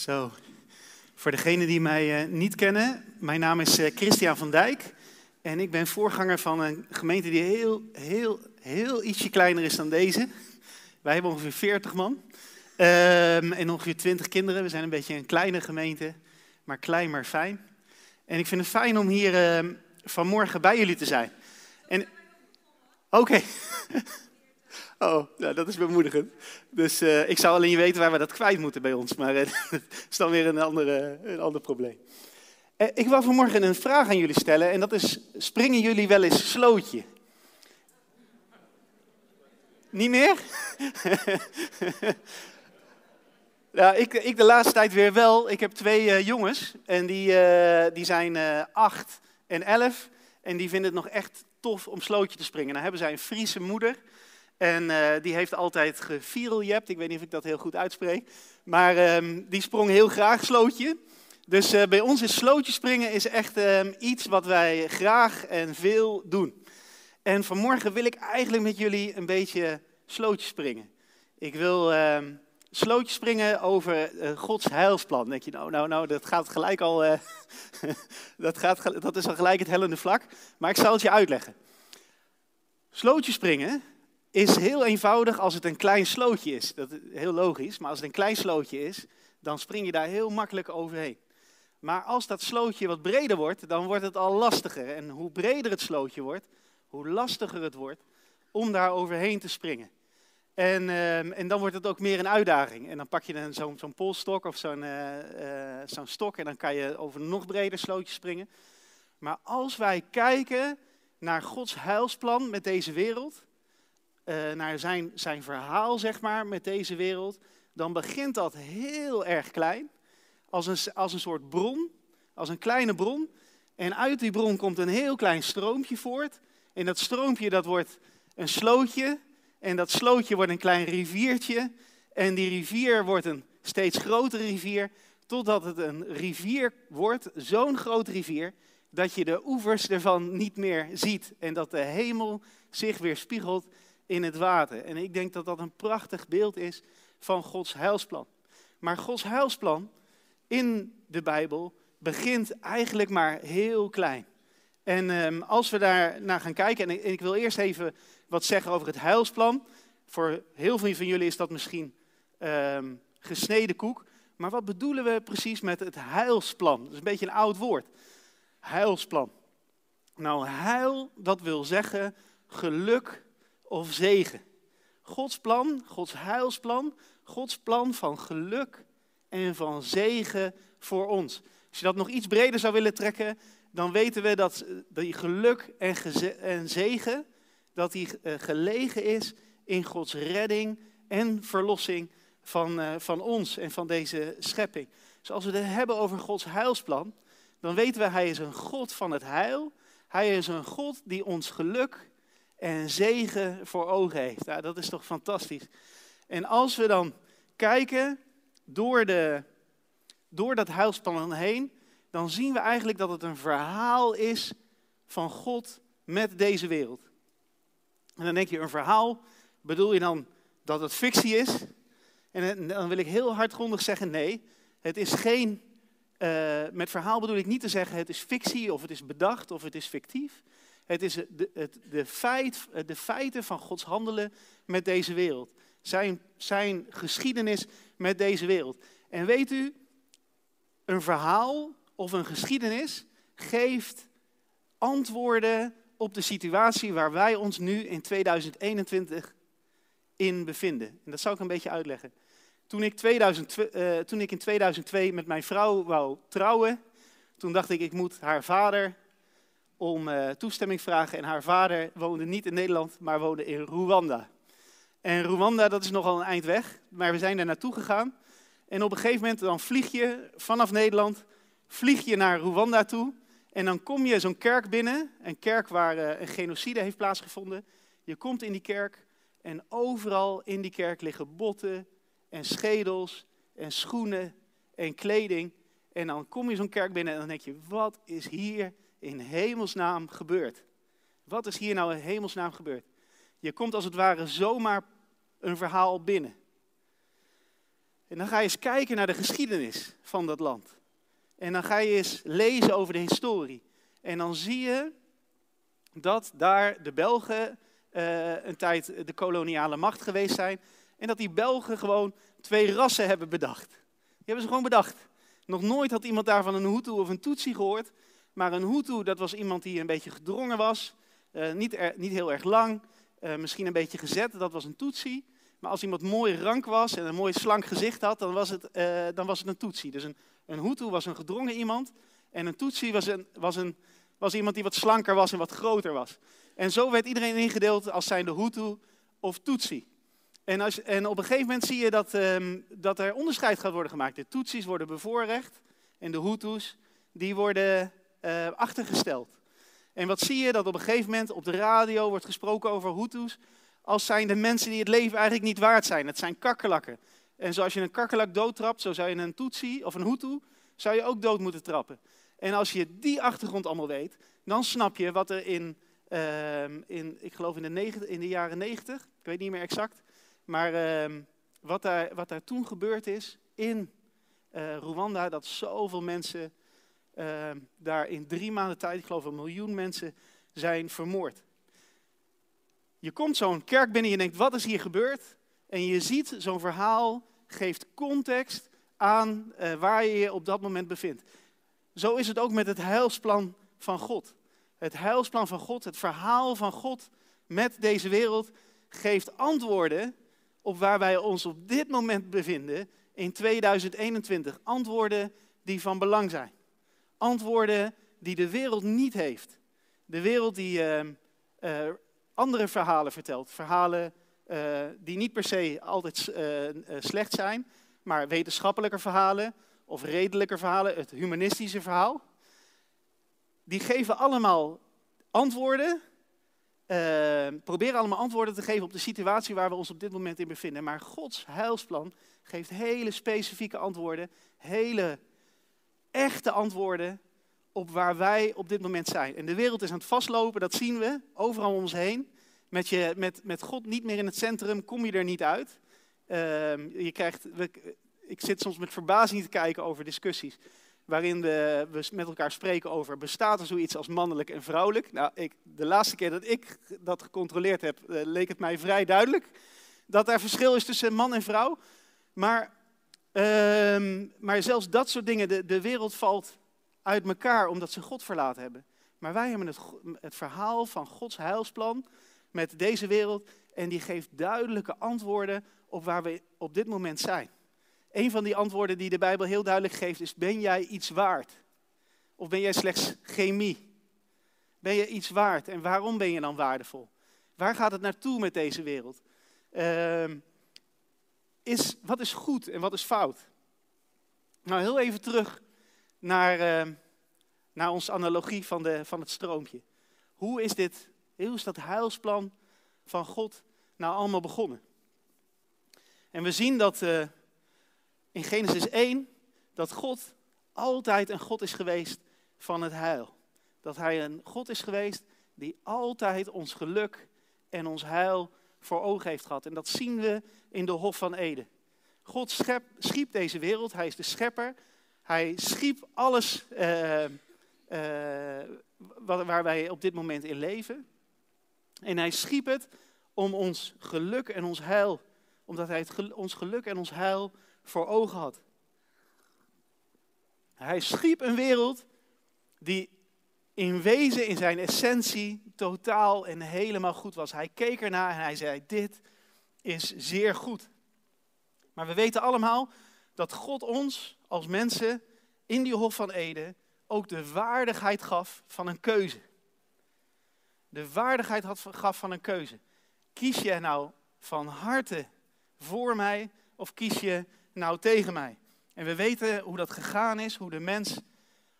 Zo, voor degenen die mij uh, niet kennen, mijn naam is uh, Christian van Dijk en ik ben voorganger van een gemeente die heel, heel, heel ietsje kleiner is dan deze. Wij hebben ongeveer 40 man um, en ongeveer 20 kinderen. We zijn een beetje een kleine gemeente, maar klein maar fijn. En ik vind het fijn om hier uh, vanmorgen bij jullie te zijn. Oké. Okay. Oh, nou, dat is bemoedigend. Dus uh, ik zou alleen weten waar we dat kwijt moeten bij ons. Maar uh, dat is dan weer een, andere, een ander probleem. Uh, ik wil vanmorgen een vraag aan jullie stellen. En dat is, springen jullie wel eens slootje? Niet meer? ja, ik, ik de laatste tijd weer wel. Ik heb twee jongens. En die, die zijn acht en elf. En die vinden het nog echt tof om slootje te springen. Dan hebben zij een Friese moeder. En uh, die heeft altijd geviereljept. Ik weet niet of ik dat heel goed uitspreek. Maar um, die sprong heel graag slootje. Dus uh, bij ons is slootje springen is echt um, iets wat wij graag en veel doen. En vanmorgen wil ik eigenlijk met jullie een beetje slootje springen. Ik wil um, slootje springen over uh, Gods heilsplan. Denk je, nou, nou, nou, dat gaat gelijk al, dat, gaat, dat is al gelijk het hellende vlak. Maar ik zal het je uitleggen. Slootje springen is heel eenvoudig als het een klein slootje is. Dat is heel logisch, maar als het een klein slootje is, dan spring je daar heel makkelijk overheen. Maar als dat slootje wat breder wordt, dan wordt het al lastiger. En hoe breder het slootje wordt, hoe lastiger het wordt om daar overheen te springen. En, uh, en dan wordt het ook meer een uitdaging. En dan pak je zo'n zo polstok of zo'n uh, uh, zo'n stok en dan kan je over een nog breder slootje springen. Maar als wij kijken naar Gods heilsplan met deze wereld, uh, naar zijn, zijn verhaal, zeg maar, met deze wereld, dan begint dat heel erg klein, als een, als een soort bron, als een kleine bron. En uit die bron komt een heel klein stroompje voort. En dat stroompje dat wordt een slootje. En dat slootje wordt een klein riviertje. En die rivier wordt een steeds grotere rivier. Totdat het een rivier wordt, zo'n grote rivier, dat je de oevers ervan niet meer ziet. En dat de hemel zich weer spiegelt in het water. En ik denk dat dat een prachtig beeld is van Gods heilsplan. Maar Gods heilsplan in de Bijbel begint eigenlijk maar heel klein. En um, als we daar naar gaan kijken, en ik, wil eerst even wat zeggen over het heilsplan. Voor heel veel van jullie is dat misschien um, gesneden koek. Maar wat bedoelen we precies met het heilsplan? Dat is een beetje een oud woord. Heilsplan. Nou, heil, dat wil zeggen geluk of zegen. Gods plan, Gods heilsplan, Gods plan van geluk en van zegen voor ons. Als je dat nog iets breder zou willen trekken, dan weten we dat die geluk en, en zegen, dat die uh, gelegen is in Gods redding en verlossing van, uh, van ons en van deze schepping. Dus als we het hebben over Gods heilsplan, dan weten we, Hij is een God van het heil. Hij is een God die ons geluk en zegen voor ogen heeft. Ja, dat is toch fantastisch. En als we dan kijken door, de, door dat huilspan heen, dan zien we eigenlijk dat het een verhaal is van God met deze wereld. En dan denk je, een verhaal, bedoel je dan dat het fictie is? En dan wil ik heel hardgrondig zeggen, nee, het is geen, uh, met verhaal bedoel ik niet te zeggen het is fictie of het is bedacht of het is fictief. Het is de, het, de, de feiten van Gods handelen met deze wereld. Zijn, zijn geschiedenis met deze wereld. En weet u, een verhaal of een geschiedenis geeft antwoorden op de situatie waar wij ons nu in 2021 in bevinden. En dat zou ik een beetje uitleggen. Toen ik, 2000, uh, toen ik in 2002 met mijn vrouw wou trouwen, toen dacht ik, ik moet haar vader om uh, toestemming vragen. En haar vader woonde niet in Nederland, maar woonde in Rwanda. En Rwanda, dat is nogal een eind weg, maar we zijn daar naartoe gegaan. En op een gegeven moment dan vlieg je vanaf Nederland, vlieg je naar Rwanda toe. En dan kom je zo'n kerk binnen, een kerk waar uh, een genocide heeft plaatsgevonden. Je komt in die kerk en overal in die kerk liggen botten en schedels en schoenen en kleding. En dan kom je zo'n kerk binnen en dan denk je, wat is hier in hemelsnaam gebeurd? Wat is hier nou in hemelsnaam gebeurd? Je komt als het ware zomaar een verhaal binnen. En dan ga je eens kijken naar de geschiedenis van dat land. En dan ga je eens lezen over de historie. En dan zie je dat daar de Belgen uh, een tijd de koloniale macht geweest zijn. En dat die Belgen gewoon twee rassen hebben bedacht. Die hebben ze gewoon bedacht. Nog nooit had iemand daarvan een Hutu of een Tutsi gehoord. Maar een Hutu, dat was iemand die een beetje gedrongen was. Uh, niet, niet heel erg lang. Uh, misschien een beetje gezet, dat was een Tutsi. Maar als iemand mooi rank was en een mooi slank gezicht had, dan was het, uh, dan was het een Tutsi. Dus een, een Hutu was een gedrongen iemand. En een Tutsi was, een, was, een, was iemand die wat slanker was en wat groter was. En zo werd iedereen ingedeeld als zijnde Hutu of Tutsi. En, als, en op een gegeven moment zie je dat, um, dat er onderscheid gaat worden gemaakt. De Tutsis worden bevoorrecht en de Hutus die worden uh, achtergesteld. En wat zie je? Dat op een gegeven moment op de radio wordt gesproken over Hutus als zijn de mensen die het leven eigenlijk niet waard zijn. Het zijn kakkerlakken. En zoals je een kakkerlak doodtrapt, zo zou je een Tutsi of een Hutu, zou je ook dood moeten trappen. En als je die achtergrond allemaal weet, dan snap je wat er in, uh, in ik geloof in de, in de jaren negentig, ik weet niet meer exact, maar uh, wat, daar, wat daar toen gebeurd is in uh, Rwanda, dat zoveel mensen uh, daar in drie maanden tijd, ik geloof een miljoen mensen, zijn vermoord. Je komt zo'n kerk binnen en je denkt, wat is hier gebeurd? En je ziet, zo'n verhaal geeft context aan uh, waar je je op dat moment bevindt. Zo is het ook met het heilsplan van God. Het heilsplan van God, het verhaal van God met deze wereld, geeft antwoorden op waar wij ons op dit moment bevinden in 2021. Antwoorden die van belang zijn. Antwoorden die de wereld niet heeft. De wereld die uh, uh, andere verhalen vertelt. Verhalen uh, die niet per se altijd slecht zijn, maar wetenschappelijke verhalen of redelijke verhalen, het humanistische verhaal. Die geven allemaal antwoorden proberen allemaal antwoorden te geven op de situatie waar we ons op dit moment in bevinden. Maar Gods heilsplan geeft hele specifieke antwoorden, hele echte antwoorden op waar wij op dit moment zijn. En de wereld is aan het vastlopen, dat zien we overal om ons heen. Met, je, met, met God niet meer in het centrum kom je er niet uit. Uh, je krijgt, ik zit soms met verbazing te kijken over discussies waarin we, met elkaar spreken over, bestaat er zoiets als mannelijk en vrouwelijk? Nou, ik, de laatste keer dat ik dat gecontroleerd heb, uh, leek het mij vrij duidelijk dat er verschil is tussen man en vrouw. Maar, uh, maar zelfs dat soort dingen, de, de wereld valt uit elkaar omdat ze God verlaten hebben. Maar wij hebben het, het verhaal van Gods heilsplan met deze wereld en die geeft duidelijke antwoorden op waar we op dit moment zijn. Een van die antwoorden die de Bijbel heel duidelijk geeft is: ben jij iets waard? Of ben jij slechts chemie? Ben je iets waard en waarom ben je dan waardevol? Waar gaat het naartoe met deze wereld? Uh, is, wat is goed en wat is fout? Nou, heel even terug naar, uh, naar onze analogie van, de, van het stroompje. Hoe is, dit, hoe is dat heilsplan van God nou allemaal begonnen? En we zien dat uh, in Genesis 1 dat God altijd een God is geweest van het heil. Dat Hij een God is geweest die altijd ons geluk en ons heil voor ogen heeft gehad. En dat zien we in de Hof van Eden. God schep, schiep deze wereld, Hij is de schepper. Hij schiep alles uh, uh, waar wij op dit moment in leven. En Hij schiep het om ons geluk en ons heil, omdat Hij ons geluk en ons heil voor ogen had. Hij schiep een wereld die in wezen, in zijn essentie, totaal en helemaal goed was. Hij keek ernaar en hij zei, dit is zeer goed. Maar we weten allemaal dat God ons als mensen in die Hof van Eden ook de waardigheid gaf van een keuze. De waardigheid gaf van een keuze. Kies je nou van harte voor mij of kies je nou tegen mij? En we weten hoe dat gegaan is, hoe de mens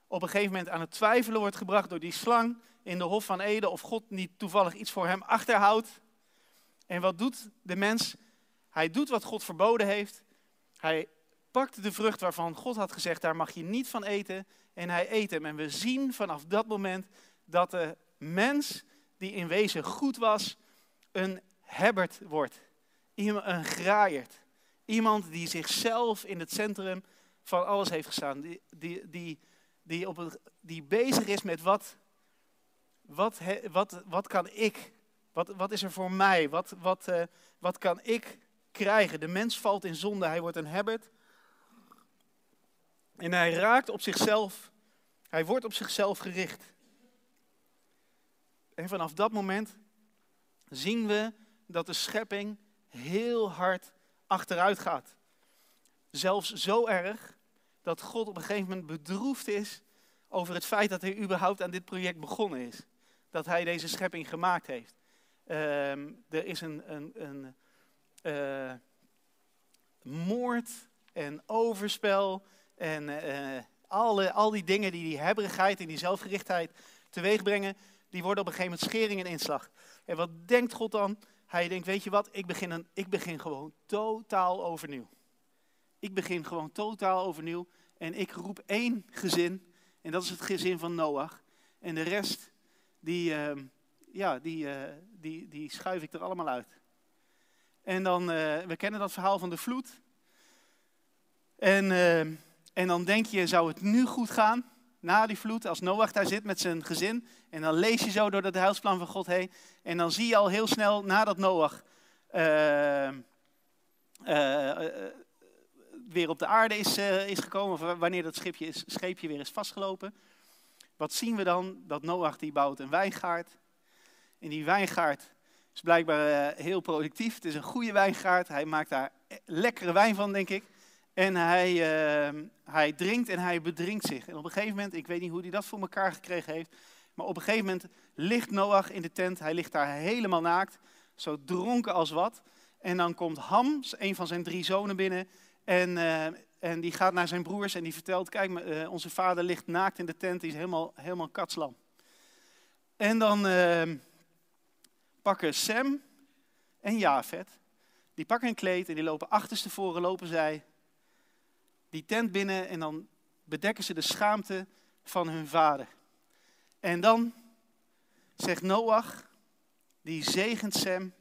op een gegeven moment aan het twijfelen wordt gebracht door die slang in de Hof van Eden of God niet toevallig iets voor hem achterhoudt. En wat doet de mens? Hij doet wat God verboden heeft. Hij pakt de vrucht waarvan God had gezegd, daar mag je niet van eten. En hij eet hem. En we zien vanaf dat moment dat de mens, die in wezen goed was, een hebbert wordt. Een graaiert Iemand die zichzelf in het centrum van alles heeft gestaan. Die, die, die, die, op die bezig is met wat, wat, wat, wat kan ik? Wat, wat is er voor mij? Wat, wat, uh, wat kan ik krijgen? De mens valt in zonde, hij wordt een habit. En hij raakt op zichzelf, hij wordt op zichzelf gericht. En vanaf dat moment zien we dat de schepping heel hard achteruit gaat. Zelfs zo erg dat God op een gegeven moment bedroefd is over het feit dat hij überhaupt aan dit project begonnen is. Dat hij deze schepping gemaakt heeft. Ehm, er is een, een, een uh, moord en overspel en uh, alle, al die dingen die die hebberigheid en die zelfgerichtheid teweeg brengen, die worden op een gegeven moment schering en inslag. En wat denkt God dan? Hij denkt, weet je wat, ik begin, een, ik begin gewoon totaal overnieuw. Ik begin gewoon totaal overnieuw en ik roep één gezin en dat is het gezin van Noach. En de rest, die, uh, ja, die, uh, die, die schuif ik er allemaal uit. En dan, uh, we kennen dat verhaal van de vloed. En, ehm, en dan denk je, zou het nu goed gaan? Na die vloed, als Noach daar zit met zijn gezin. En dan lees je zo door het heilsplan van God heen. En dan zie je al heel snel, nadat Noach ehm, eh, weer op de aarde is, is gekomen, wanneer dat schipje, is, scheepje weer is vastgelopen. Wat zien we dan? Dat Noach die bouwt een wijngaard. En die wijngaard is blijkbaar uh, heel productief. Het is een goede wijngaard. Hij maakt daar lekkere wijn van, denk ik. En hij, uh, hij drinkt en hij bedrinkt zich. En op een gegeven moment, ik weet niet hoe hij dat voor elkaar gekregen heeft. Maar op een gegeven moment ligt Noach in de tent. Hij ligt daar helemaal naakt. Zo dronken als wat. En dan komt Ham, een van zijn drie zonen, binnen. En, uh, en die gaat naar zijn broers en die vertelt, kijk, uh, onze vader ligt naakt in de tent, die is helemaal, helemaal katslam. En dan uh, pakken Sem en Jafet, die pakken een kleed en die lopen achterstevoren, lopen zij die tent binnen en dan bedekken ze de schaamte van hun vader. En dan zegt Noach, die zegent Sem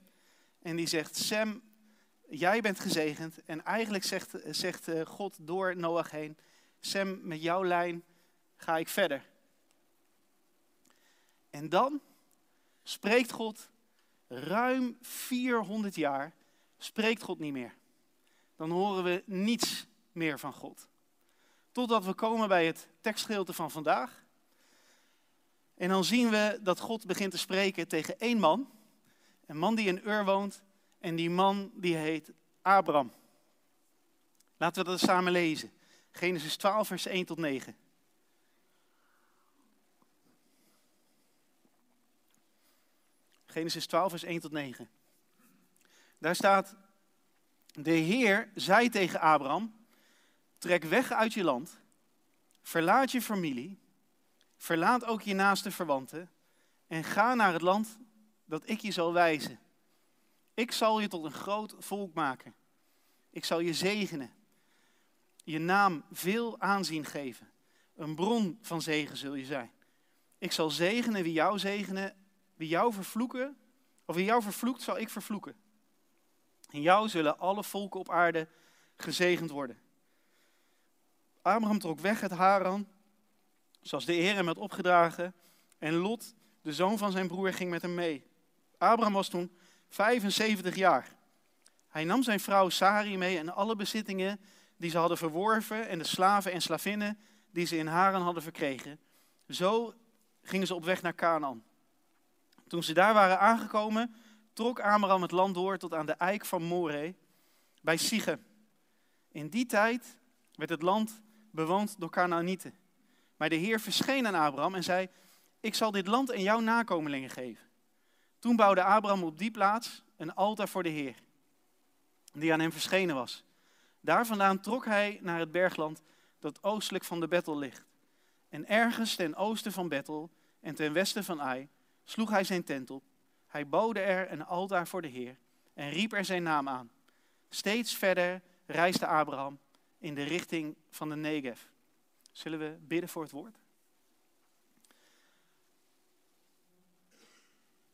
en die zegt, Sem, jij bent gezegend. En eigenlijk zegt, zegt eh, God door Noach heen, Sem, met jouw lijn ga ik verder. En dan spreekt God ruim 400 jaar, spreekt God niet meer. Dan horen we niets meer van God. Totdat we komen bij het tekstgedeelte van vandaag. En dan zien we dat God begint te spreken tegen één man. Een man die in Ur woont. En die man die heet Abraham. Laten we dat samen lezen. Genesis 12, vers 1 tot 9. Genesis 12, vers 1 tot 9. Daar staat, de Heer zei tegen Abraham, trek weg uit je land, verlaat je familie, verlaat ook je naaste verwanten en ga naar het land dat ik je zal wijzen. Ik zal je tot een groot volk maken. Ik zal je zegenen. Je naam veel aanzien geven. Een bron van zegen zul je zijn. Ik zal zegenen wie jou zegenen, wie jou vervloeken, of wie jou vervloekt zal ik vervloeken. In jou zullen alle volken op aarde gezegend worden. Abraham trok weg uit Haran, zoals de Heer hem had opgedragen, en Lot, de zoon van zijn broer, ging met hem mee. Abraham was toen 75 jaar. Hij nam zijn vrouw Sari mee en alle bezittingen die ze hadden verworven en de slaven en slavinnen die ze in Haran hadden verkregen. Zo gingen ze op weg naar Canaan. Toen ze daar waren aangekomen, trok Abraham het land door tot aan de eik van Moreh bij Sichem. In die tijd werd het land bewoond door Canaanieten. Maar de Heer verscheen aan Abraham en zei, ik zal dit land aan jouw nakomelingen geven. Toen bouwde Abraham op die plaats een altaar voor de Heer, die aan hem verschenen was. Daar vandaan trok hij naar het bergland dat oostelijk van de Bethel ligt. En ergens ten oosten van Bethel en ten westen van Ai sloeg hij zijn tent op. Hij bouwde er een altaar voor de Heer en riep er zijn naam aan. Steeds verder reisde Abraham in de richting van de Negev. Zullen we bidden voor het woord?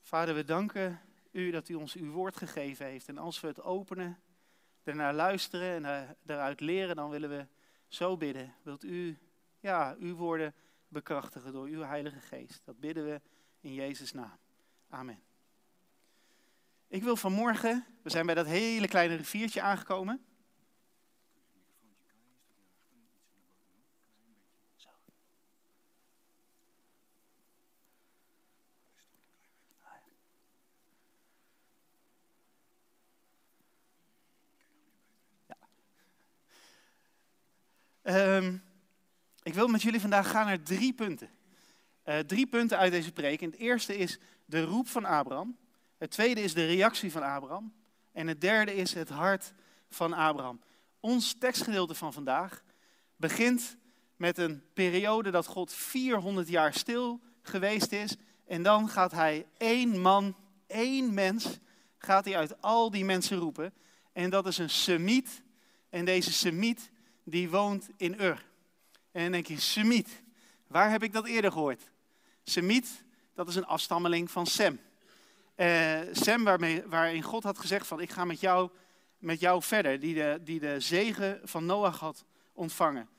Vader, we danken u dat u ons uw woord gegeven heeft. En als we het openen, ernaar luisteren en daaruit leren, dan willen we zo bidden. Wilt u ja, uw woorden bekrachtigen door uw Heilige Geest? Dat bidden we in Jezus' naam. Amen. Ik wil vanmorgen, we zijn bij dat hele kleine riviertje aangekomen. Um, ik wil met jullie vandaag gaan naar drie punten. Uh, drie punten uit deze preek. En het eerste is de roep van Abraham. Het tweede is de reactie van Abraham. En het derde is het hart van Abraham. Ons tekstgedeelte van vandaag begint met een periode dat God 400 jaar stil geweest is. En dan gaat hij één man, één mens, gaat hij uit al die mensen roepen. En dat is een Semiet. En deze Semiet die woont in Ur. En dan denk je, Semiet, waar heb ik dat eerder gehoord? Semiet, dat is een afstammeling van Sem. Uh, Sem waarmee, waarin God had gezegd van ik ga met jou, met jou verder, die de, die de zegen van Noach had ontvangen.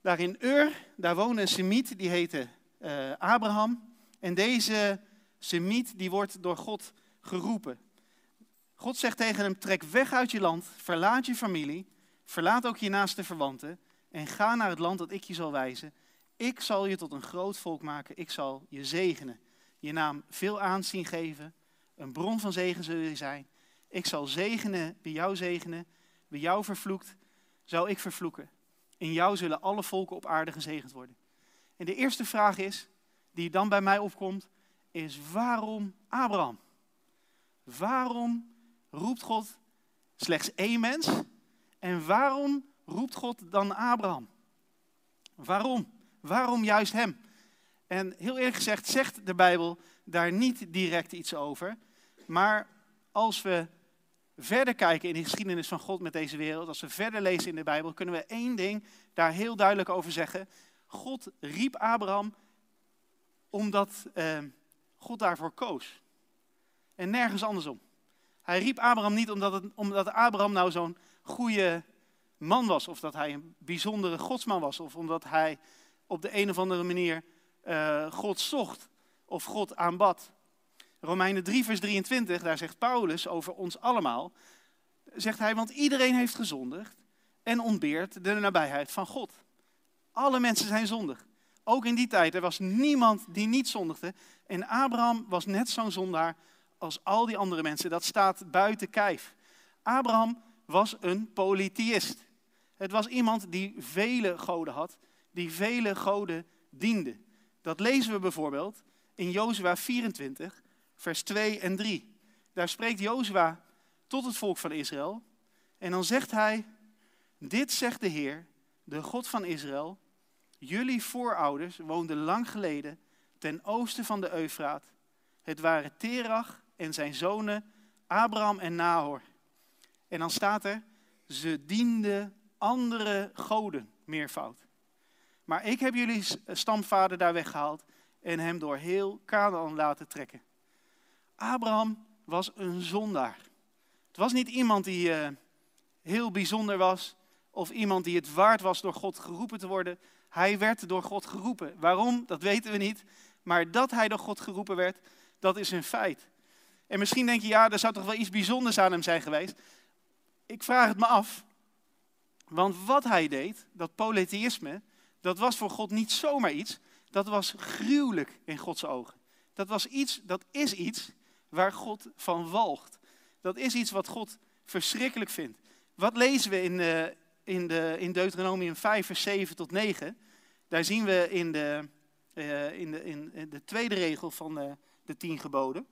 Daar in Ur, daar woonde een Semiet, die heette uh, Abraham. En deze Semiet, die wordt door God geroepen. God zegt tegen hem, trek weg uit je land, verlaat je familie Verlaat ook je naaste verwanten en ga naar het land dat ik je zal wijzen. Ik zal je tot een groot volk maken, ik zal je zegenen. Je naam veel aanzien geven, een bron van zegen zul je zijn. Ik zal zegenen, wie jou zegenen, wie jou vervloekt, zal ik vervloeken. In jou zullen alle volken op aarde gezegend worden. En de eerste vraag is, die dan bij mij opkomt, is waarom Abraham? Waarom roept God slechts één mens en waarom roept God dan Abraham? Waarom? Waarom juist hem? En heel eerlijk gezegd zegt de Bijbel daar niet direct iets over. Maar als we verder kijken in de geschiedenis van God met deze wereld, als we verder lezen in de Bijbel, kunnen we één ding daar heel duidelijk over zeggen. God riep Abraham omdat eh, God daarvoor koos. En nergens andersom. Hij riep Abraham niet omdat, omdat Abraham nou zo'n goede man was, of dat hij een bijzondere godsman was, of omdat hij op de een of andere manier uh, God zocht of God aanbad. Romeinen 3, vers 23, daar zegt Paulus over ons allemaal, zegt hij, want iedereen heeft gezondigd en ontbeert de nabijheid van God. Alle mensen zijn zondig. Ook in die tijd, er was niemand die niet zondigde. En Abraham was net zo'n zondaar als al die andere mensen. Dat staat buiten kijf. Abraham was een polytheïst. Het was iemand die vele goden had, die vele goden diende. Dat lezen we bijvoorbeeld in Jozua 24, vers 2 en 3. Daar spreekt Jozua tot het volk van Israël. En dan zegt hij, dit zegt de Heer, de God van Israël. Jullie voorouders woonden lang geleden ten oosten van de Eufraat. Het waren Terach en zijn zonen Abraham en Nahor. En dan staat er, ze dienden andere goden, meervoud. Maar ik heb jullie stamvader daar weggehaald en hem door heel Canaan laten trekken. Abraham was een zondaar. Het was niet iemand die uh, heel bijzonder was of iemand die het waard was door God geroepen te worden. Hij werd door God geroepen. Waarom? Dat weten we niet. Maar dat hij door God geroepen werd, dat is een feit. En misschien denk je, ja, er zou toch wel iets bijzonders aan hem zijn geweest. Ik vraag het me af. Want wat hij deed, dat polytheïsme, dat was voor God niet zomaar iets. Dat was gruwelijk in Gods ogen. Dat was iets, dat is iets waar God van walgt. Dat is iets wat God verschrikkelijk vindt. Wat lezen we in, de, eh, in, de, in Deuteronomium 5, vers 7 tot 9? Daar zien we in de, uh, in de, in de tweede regel van de, de tien geboden.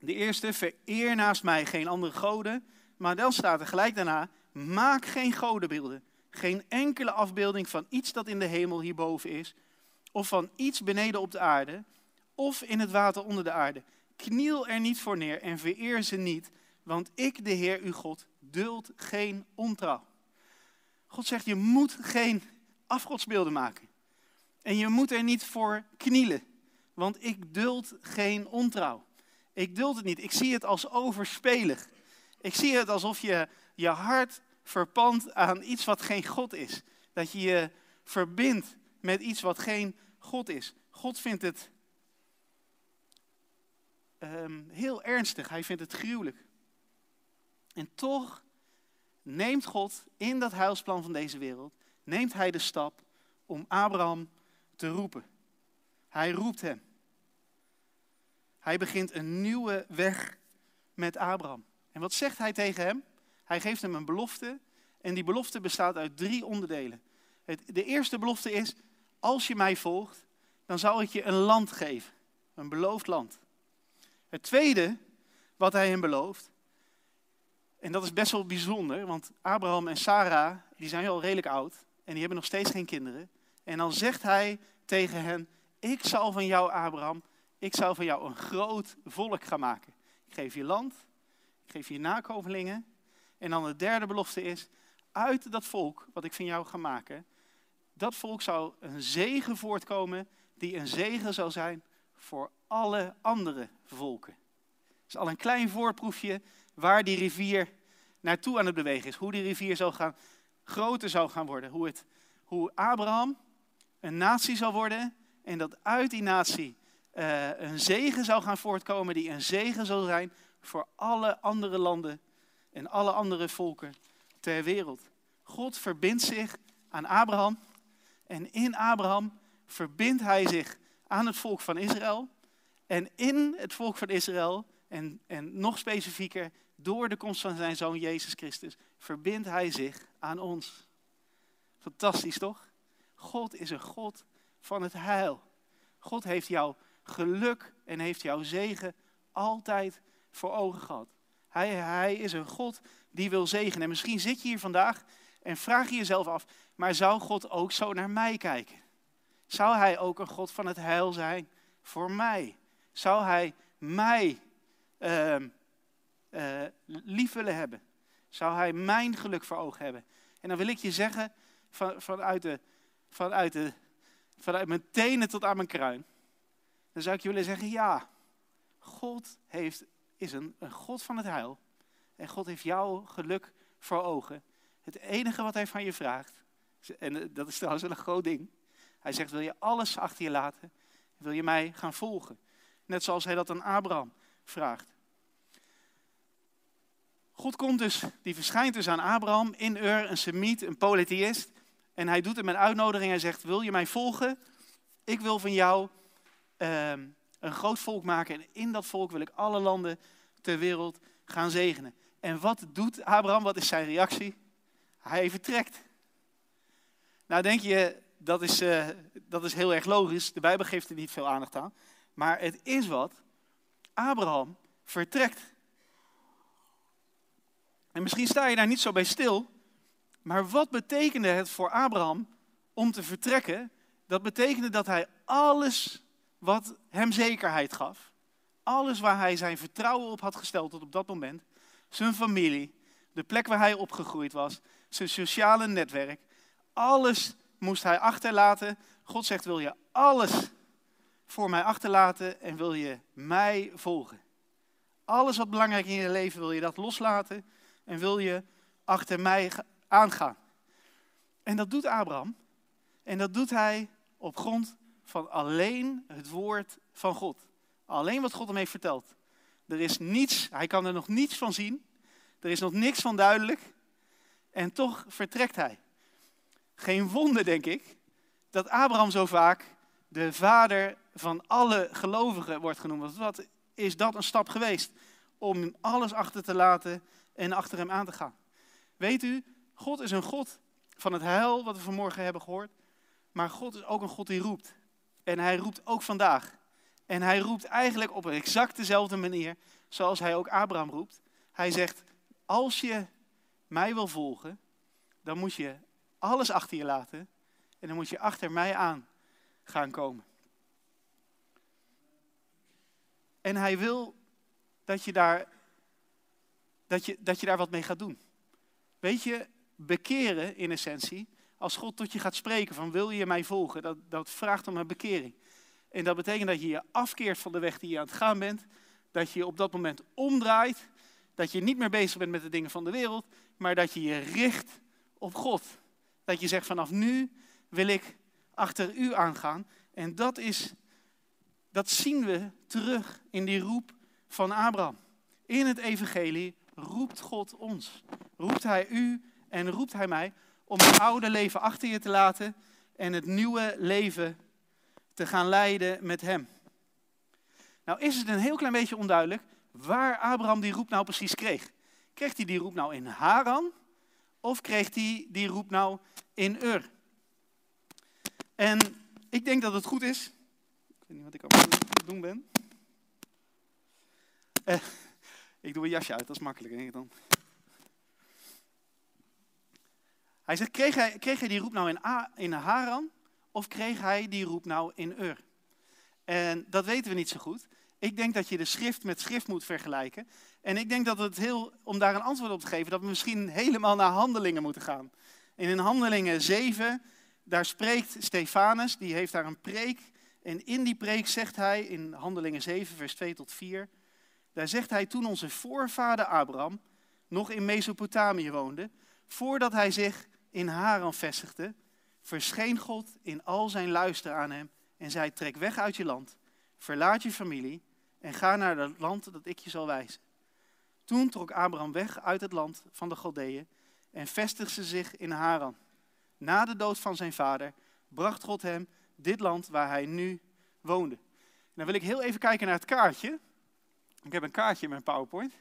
De eerste, vereer naast mij geen andere goden. Maar dan staat er gelijk daarna, Maak geen godenbeelden. Geen enkele afbeelding van iets dat in de hemel hierboven is. Of van iets beneden op de aarde. Of in het water onder de aarde. Kniel er niet voor neer en vereer ze niet. Want ik, de Heer uw God, duld geen ontrouw. God zegt, je moet geen afgodsbeelden maken. En je moet er niet voor knielen. Want ik duld geen ontrouw. Ik duld het niet. Ik zie het als overspelig. Ik zie het alsof je je hart verpand aan iets wat geen God is. Dat je je verbindt met iets wat geen God is. God vindt het ehm, heel ernstig. Hij vindt het gruwelijk. En toch neemt God in dat huilsplan van deze wereld, neemt hij de stap om Abraham te roepen. Hij roept hem. Hij begint een nieuwe weg met Abraham. En wat zegt hij tegen hem? Hij geeft hem een belofte. En die belofte bestaat uit drie onderdelen. De eerste belofte is: Als je mij volgt, dan zal ik je een land geven. Een beloofd land. Het tweede wat hij hem belooft. En dat is best wel bijzonder, want Abraham en Sarah die zijn al redelijk oud. En die hebben nog steeds geen kinderen. En dan zegt hij tegen hen: Ik zal van jou, Abraham, ik zal van jou een groot volk gaan maken. Ik geef je land, ik geef je nakomelingen. En dan de derde belofte is, uit dat volk wat ik van jou ga maken, dat volk zou een zegen voortkomen die een zegen zou zijn voor alle andere volken. Dat is al een klein voorproefje waar die rivier naartoe aan het bewegen is. Hoe die rivier zou gaan, groter zou gaan worden. Hoe, het, hoe Abraham een natie zal worden en dat uit die natie uh, een zegen zou gaan voortkomen die een zegen zal zijn voor alle andere landen en alle andere volken ter wereld. God verbindt zich aan Abraham en in Abraham verbindt hij zich aan het volk van Israël. En in het volk van Israël, en, en nog specifieker door de komst van zijn zoon Jezus Christus, verbindt hij zich aan ons. Fantastisch toch? God is een God van het heil. God heeft jouw geluk en heeft jouw zegen altijd voor ogen gehad. Hij, hij is een God die wil zegenen. En misschien zit je hier vandaag en vraag je jezelf af, maar zou God ook zo naar mij kijken? Zou hij ook een God van het heil zijn voor mij? Zou hij mij uh, uh, lief willen hebben? Zou hij mijn geluk voor ogen hebben? En dan wil ik je zeggen, van, vanuit, de, vanuit, de, vanuit mijn tenen tot aan mijn kruin, dan zou ik je willen zeggen, ja, God heeft, is een, een God van het heil. En God heeft jouw geluk voor ogen. Het enige wat hij van je vraagt, en dat is trouwens wel een groot ding. Hij zegt, wil je alles achter je laten? Wil je mij gaan volgen? Net zoals hij dat aan Abraham vraagt. God komt dus, die verschijnt dus aan Abraham in Ur, een semiet, een polytheïst. En hij doet hem een uitnodiging. Hij zegt, wil je mij volgen? Ik wil van jou ehm, een groot volk maken. En in dat volk wil ik alle landen ter wereld gaan zegenen. En wat doet Abraham? Wat is zijn reactie? Hij vertrekt. Nou denk je, dat is, uh, dat is heel erg logisch. De Bijbel geeft er niet veel aandacht aan. Maar het is wat. Abraham vertrekt. En misschien sta je daar niet zo bij stil. Maar wat betekende het voor Abraham om te vertrekken? Dat betekende dat hij alles wat hem zekerheid gaf, alles waar hij zijn vertrouwen op had gesteld tot op dat moment, zijn familie, de plek waar hij opgegroeid was, zijn sociale netwerk, alles moest hij achterlaten. God zegt, wil je alles voor mij achterlaten en wil je mij volgen? Alles wat belangrijk in je leven wil je dat loslaten en wil je achter mij aangaan. En dat doet Abraham. En dat doet hij op grond van alleen het woord van God. Alleen wat God hem heeft verteld. Er is niets, hij kan er nog niets van zien. Er is nog niks van duidelijk. En toch vertrekt hij. Geen wonder, denk ik, dat Abraham zo vaak de vader van alle gelovigen wordt genoemd. Wat is dat een stap geweest? Om alles achter te laten en achter hem aan te gaan. Weet u, God is een God van het heil, wat we vanmorgen hebben gehoord. Maar God is ook een God die roept. En hij roept ook vandaag. En hij roept eigenlijk op een exact dezelfde manier zoals hij ook Abraham roept. Hij zegt, als je mij wil volgen, dan moet je alles achter je laten en dan moet je achter mij aan gaan komen. En hij wil dat je daar, dat je, dat je daar wat mee gaat doen. Weet je, bekeren in essentie, als God tot je gaat spreken van wil je mij volgen, dat, dat vraagt om een bekering. En dat betekent dat je je afkeert van de weg die je aan het gaan bent, dat je op dat moment omdraait Dat je niet meer bezig bent met de dingen van de wereld, maar dat je je richt op God. Dat je zegt vanaf nu wil ik achter u aangaan. En dat is, dat zien we terug in die roep van Abraham. In het evangelie roept God ons. Roept hij u en roept hij mij om het oude leven achter je te laten en het nieuwe leven te gaan leiden met hem. Nou is het een heel klein beetje onduidelijk waar Abraham die roep nou precies kreeg. Kreeg hij die roep nou in Haran of kreeg hij die roep nou in Ur? En ik denk dat het goed is. Ik weet niet wat ik aan het doen ben. Eh, ik doe een jasje uit, dat is makkelijk denk ik dan. Hij zegt, kreeg hij, kreeg hij die roep nou in, in Haran of kreeg hij die roep nou in Ur? En dat weten we niet zo goed. Ik denk dat je de schrift met schrift moet vergelijken. En ik denk dat het heel, om daar een antwoord op te geven, dat we misschien helemaal naar handelingen moeten gaan. In handelingen 7, daar spreekt Stefanus, die heeft daar een preek. En in die preek zegt hij, in handelingen 7, vers 2 tot 4, daar zegt hij toen onze voorvader Abraham nog in Mesopotamië woonde, voordat hij zich in Haran vestigde, verscheen God in al zijn luister aan hem en zei, trek weg uit je land, verlaat je familie en ga naar het land dat ik je zal wijzen. Toen trok Abraham weg uit het land van de Galdeeën en vestigde zich in Haran. Na de dood van zijn vader bracht God hem dit land waar hij nu woonde. dan wil ik heel even kijken naar het kaartje. Ik heb een kaartje in mijn PowerPoint.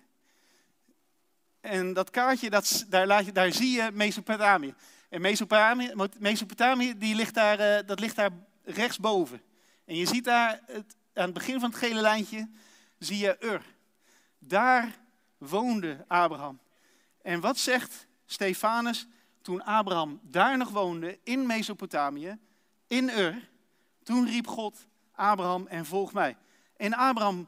En dat kaartje, dat, daar, laat je, daar zie je Mesopotamië. En Mesopotamië, Mesopotamië die ligt daar, uh, dat ligt daar rechtsboven. En je ziet daar het, aan het begin van het gele lijntje, zie je Ur. Daar woonde Abraham. En wat zegt Stefanus toen Abraham daar nog woonde, in Mesopotamië, in Ur? Toen riep God Abraham en volg mij. En Abraham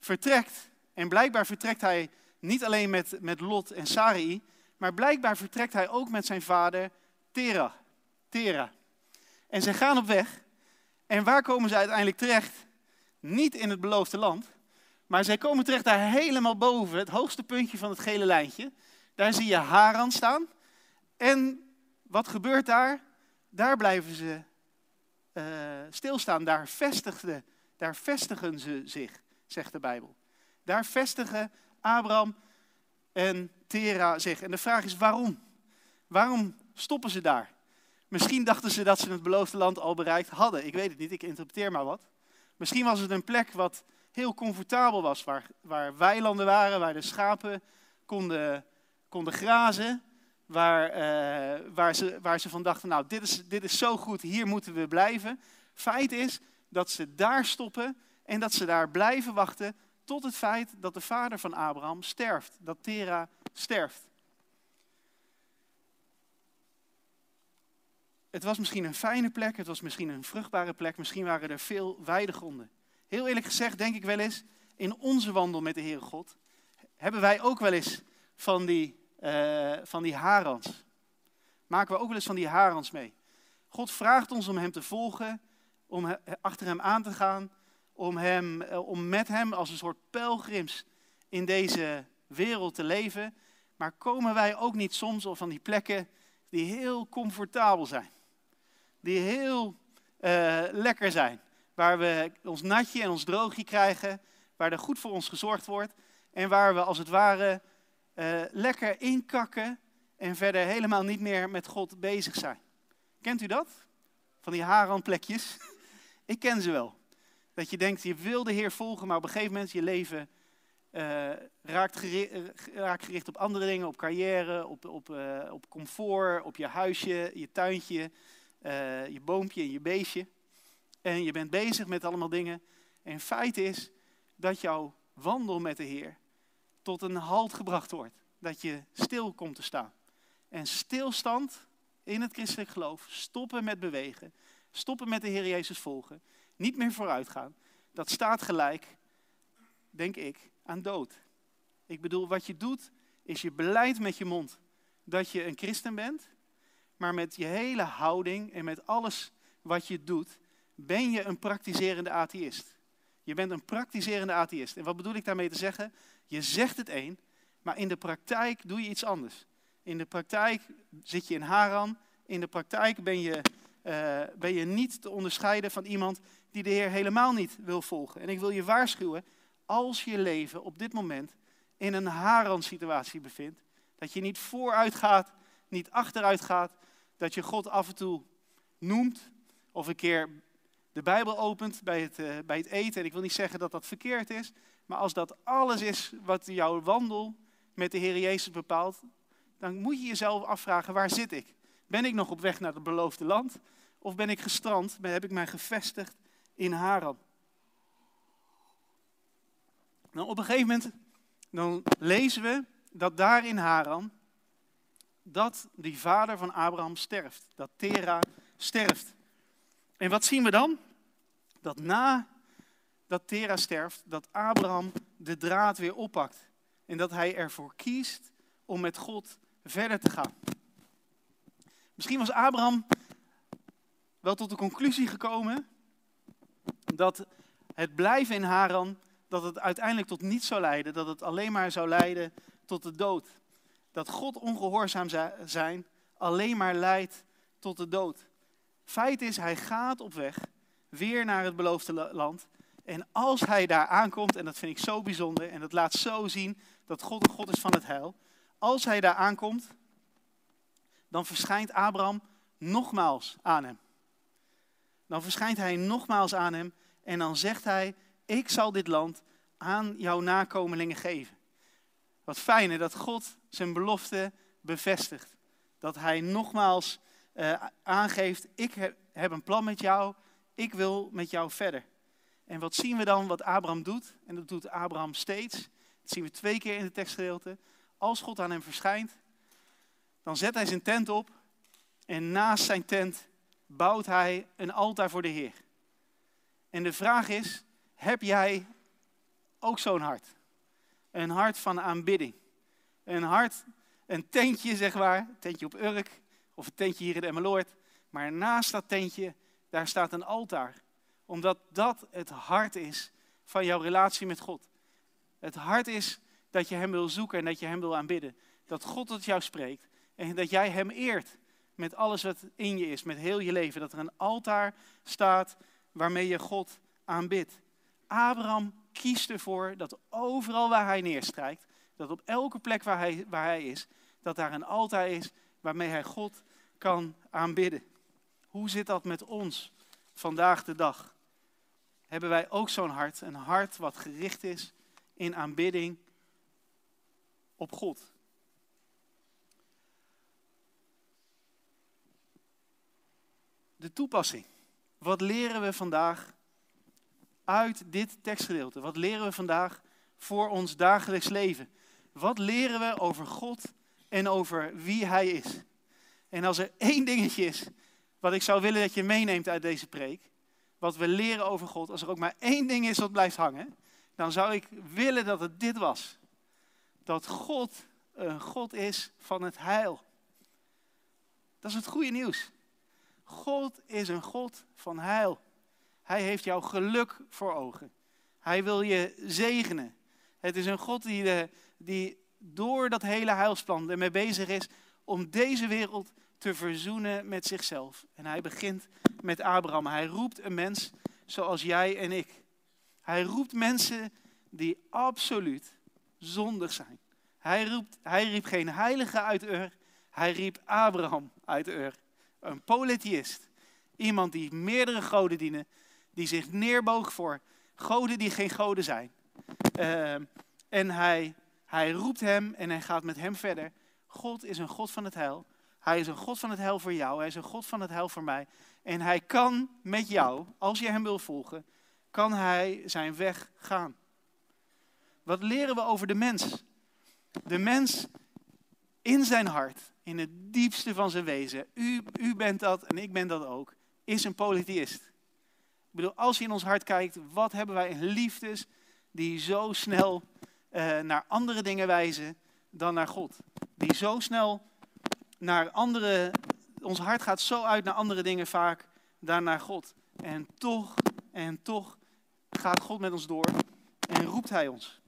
vertrekt, en blijkbaar vertrekt hij niet alleen met, met Lot en Sarai, maar blijkbaar vertrekt hij ook met zijn vader Tera. Tera. En ze gaan op weg. En waar komen ze uiteindelijk terecht? Niet in het beloofde land, maar zij komen terecht daar helemaal boven, het hoogste puntje van het gele lijntje. Daar zie je Haran staan. En wat gebeurt daar? Daar blijven ze uh, stilstaan. Daar, daar vestigen ze zich, zegt de Bijbel. Daar vestigen Abraham en Tera zich. En de vraag is waarom? Waarom stoppen ze daar? Misschien dachten ze dat ze het beloofde land al bereikt hadden. Ik weet het niet, ik interpreteer maar wat. Misschien was het een plek wat heel comfortabel was, waar, waar weilanden waren, waar de schapen konden, konden grazen. Waar, uh, waar, ze, waar ze van dachten, nou dit is, dit is zo goed, hier moeten we blijven. Feit is dat ze daar stoppen en dat ze daar blijven wachten tot het feit dat de vader van Abraham sterft, dat Tera sterft. Het was misschien een fijne plek, het was misschien een vruchtbare plek, misschien waren er veel weidegronden. Heel eerlijk gezegd denk ik wel eens, in onze wandel met de Heere God, hebben wij ook wel eens van die, uh, van die harans. Maken we ook wel eens van die harans mee. God vraagt ons om hem te volgen, om achter hem aan te gaan, om, hem, eh, om met hem als een soort pelgrims in deze wereld te leven. Maar komen wij ook niet soms op van die plekken die heel comfortabel zijn? Die heel uh, lekker zijn. Waar we ons natje en ons droogje krijgen. Waar er goed voor ons gezorgd wordt. En waar we als het ware uh, lekker inkakken. En verder helemaal niet meer met God bezig zijn. Kent u dat? Van die haranplekjes? Ik ken ze wel. Dat je denkt, je wil de Heer volgen, maar op een gegeven moment je leven uh, raakt, gericht, raakt, gericht, op andere dingen, op carrière, op, op, uh, op comfort, op je huisje, je tuintje, je boompje en je beestje. En je bent bezig met allemaal dingen. En feit is dat jouw wandel met de Heer tot een halt gebracht wordt. Dat je stil komt te staan. En stilstand in het christelijk geloof, stoppen met bewegen, stoppen met de Heer Jezus volgen, niet meer vooruit gaan, dat staat gelijk, denk ik, aan dood. Ik bedoel, wat je doet, is je beleid met je mond dat je een christen bent, maar met je hele houding en met alles wat je doet, ben je een praktiserende atheïst. Je bent een praktiserende atheïst. En wat bedoel ik daarmee te zeggen? Je zegt het een, Maar in de praktijk doe je iets anders. In de praktijk zit je in Haran. In de praktijk ben je, eh, ben je niet te onderscheiden van iemand die de Heer helemaal niet wil volgen. En ik wil je waarschuwen, als je leven op dit moment in een Haran-situatie bevindt, dat je niet vooruit gaat, niet achteruit gaat, dat je God af en toe noemt of een keer de Bijbel opent bij het, uh, bij het eten. En ik wil niet zeggen dat dat verkeerd is, maar als dat alles is wat jouw wandel met de Heer Jezus bepaalt, dan moet je jezelf afvragen, waar zit ik? Ben ik nog op weg naar het beloofde land? Of ben ik gestrand, heb ik mij gevestigd in Haran? Nou, op een gegeven moment dan lezen we dat daar in Haran, dat die vader van Abraham sterft. Dat Tera sterft. En wat zien we dan? Dat na dat Tera sterft, dat Abraham de draad weer oppakt. En dat hij ervoor kiest om met God verder te gaan. Misschien was Abraham wel tot de conclusie gekomen dat het blijven in Haran, dat het uiteindelijk tot niets zou leiden, dat het alleen maar zou leiden tot de dood. Dat God ongehoorzaam zijn alleen maar leidt tot de dood. Feit is, hij gaat op weg weer naar het beloofde land. En als hij daar aankomt, en dat vind ik zo bijzonder, en dat laat zo zien dat God een God is van het heil. Als hij daar aankomt, dan verschijnt Abraham nogmaals aan hem. Dan verschijnt hij nogmaals aan hem en dan zegt hij, ik zal dit land aan jouw nakomelingen geven. Wat fijn dat God zijn belofte bevestigt. Dat hij nogmaals uh, aangeeft, ik heb, een plan met jou, ik wil met jou verder. En wat zien we dan wat Abraham doet? En dat doet Abraham steeds. Dat zien we twee keer in het tekstgedeelte. Als God aan hem verschijnt, dan zet hij zijn tent op. En naast zijn tent bouwt hij een altaar voor de Heer. En de vraag is, heb jij ook zo'n hart? Een hart van aanbidding. Een hart, een tentje zeg maar, een tentje op Urk of een tentje hier in Emmeloord. Maar naast dat tentje, daar staat een altaar. Omdat dat het hart is van jouw relatie met God. Het hart is dat je Hem wil zoeken en dat je Hem wil aanbidden. Dat God tot jou spreekt en dat jij Hem eert met alles wat in je is, met heel je leven. Dat er een altaar staat waarmee je God aanbidt. Abraham kiest ervoor dat overal waar hij neerstrijkt, dat op elke plek waar hij, waar hij is, dat daar een altaar is waarmee hij God kan aanbidden. Hoe zit dat met ons vandaag de dag? Hebben wij ook zo'n hart, een hart wat gericht is in aanbidding op God? De toepassing. Wat leren we vandaag uit dit tekstgedeelte? Wat leren we vandaag voor ons dagelijks leven? Wat leren we over God en over wie Hij is? En als er één dingetje is wat ik zou willen dat je meeneemt uit deze preek, wat we leren over God, als er ook maar één ding is wat blijft hangen, dan zou ik willen dat het dit was. Dat God een God is van het heil. Dat is het goede nieuws. God is een God van heil. Hij heeft jouw geluk voor ogen. Hij wil je zegenen. Het is een God die, die door dat hele heilsplan ermee bezig is om deze wereld te verzoenen met zichzelf. En hij begint met Abraham. Hij roept een mens zoals jij en ik. Hij roept mensen die absoluut zondig zijn. Hij, roept, hij riep geen heilige uit Ur, hij riep Abraham uit Ur. Een polytheïst. Iemand die meerdere goden dienen, die zich neerboog voor goden die geen goden zijn. Uh, en hij, hij roept hem en hij gaat met hem verder. God is een God van het heil. Hij is een God van het heil voor jou. Hij is een God van het heil voor mij. En hij kan met jou, als je hem wil volgen, kan hij zijn weg gaan. Wat leren we over de mens? De mens in zijn hart, in het diepste van zijn wezen, u, u bent dat en ik ben dat ook, is een polytheïst. Ik bedoel, als je in ons hart kijkt, wat hebben wij in liefdes die zo snel uh, naar andere dingen wijzen dan naar God? Die zo snel naar andere, ons hart gaat zo uit naar andere dingen vaak dan naar God. En toch, en toch gaat God met ons door en roept Hij ons.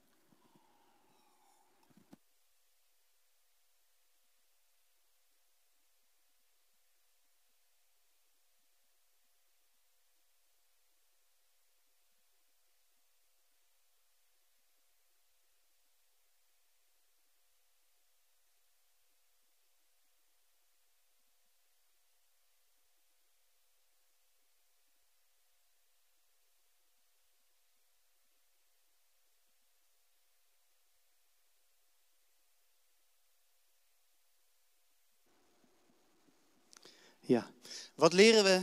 Ja. Wat leren we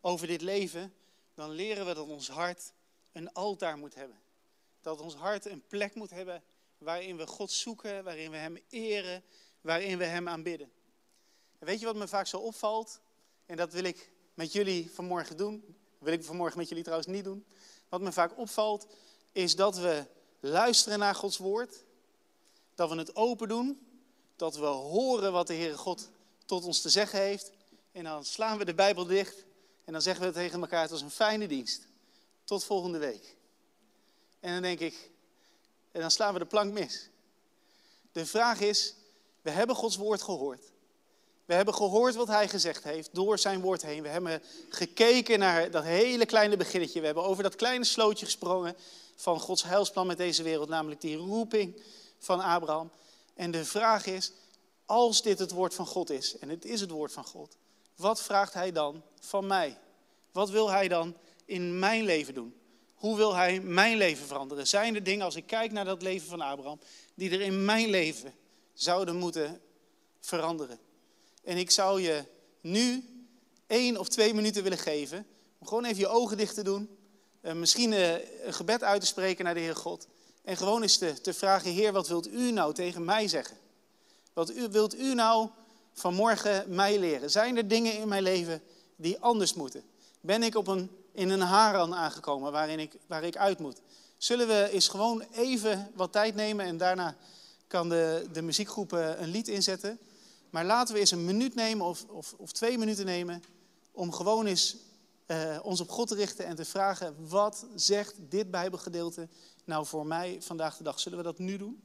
over dit leven? Dan leren we dat ons hart een altaar moet hebben. Dat ons hart een plek moet hebben waarin we God zoeken, waarin we Hem eren, waarin we Hem aanbidden. En weet je wat me vaak zo opvalt? En dat wil ik met jullie vanmorgen doen. Dat wil ik vanmorgen met jullie trouwens niet doen. Wat me vaak opvalt, is dat we luisteren naar Gods woord. Dat we het open doen. Dat we horen wat de Heere God tot ons te zeggen heeft. En dan slaan we de Bijbel dicht. En dan zeggen we tegen elkaar, het was een fijne dienst. Tot volgende week. En dan denk ik, en dan slaan we de plank mis. De vraag is, we hebben Gods woord gehoord. We hebben gehoord wat hij gezegd heeft door zijn woord heen. We hebben gekeken naar dat hele kleine beginnetje. We hebben over dat kleine slootje gesprongen van Gods heilsplan met deze wereld, namelijk die roeping van Abraham. En de vraag is, als dit het woord van God is, en het is het woord van God, wat vraagt hij dan van mij? Wat wil hij dan in mijn leven doen? Hoe wil hij mijn leven veranderen? Zijn er dingen, als ik kijk naar dat leven van Abraham, die er in mijn leven zouden moeten veranderen? En ik zou je nu één of twee minuten willen geven om gewoon even je ogen dicht te doen. Uh, misschien uh, een gebed uit te spreken naar de Heer God. En gewoon eens te, te vragen, Heer, wat wilt u nou tegen mij zeggen? Wat wilt u nou vanmorgen mij leren? Zijn er dingen in mijn leven die anders moeten? Ben ik op een, in een haran aangekomen waarin ik, waar ik uit moet? Zullen we eens gewoon even wat tijd nemen en daarna kan de, de muziekgroep een lied inzetten? Maar laten we eens een minuut nemen of, of, of twee minuten nemen om gewoon eens uh, ons op God te richten en te vragen, wat zegt dit Bijbelgedeelte nou voor mij vandaag de dag? Zullen we dat nu doen?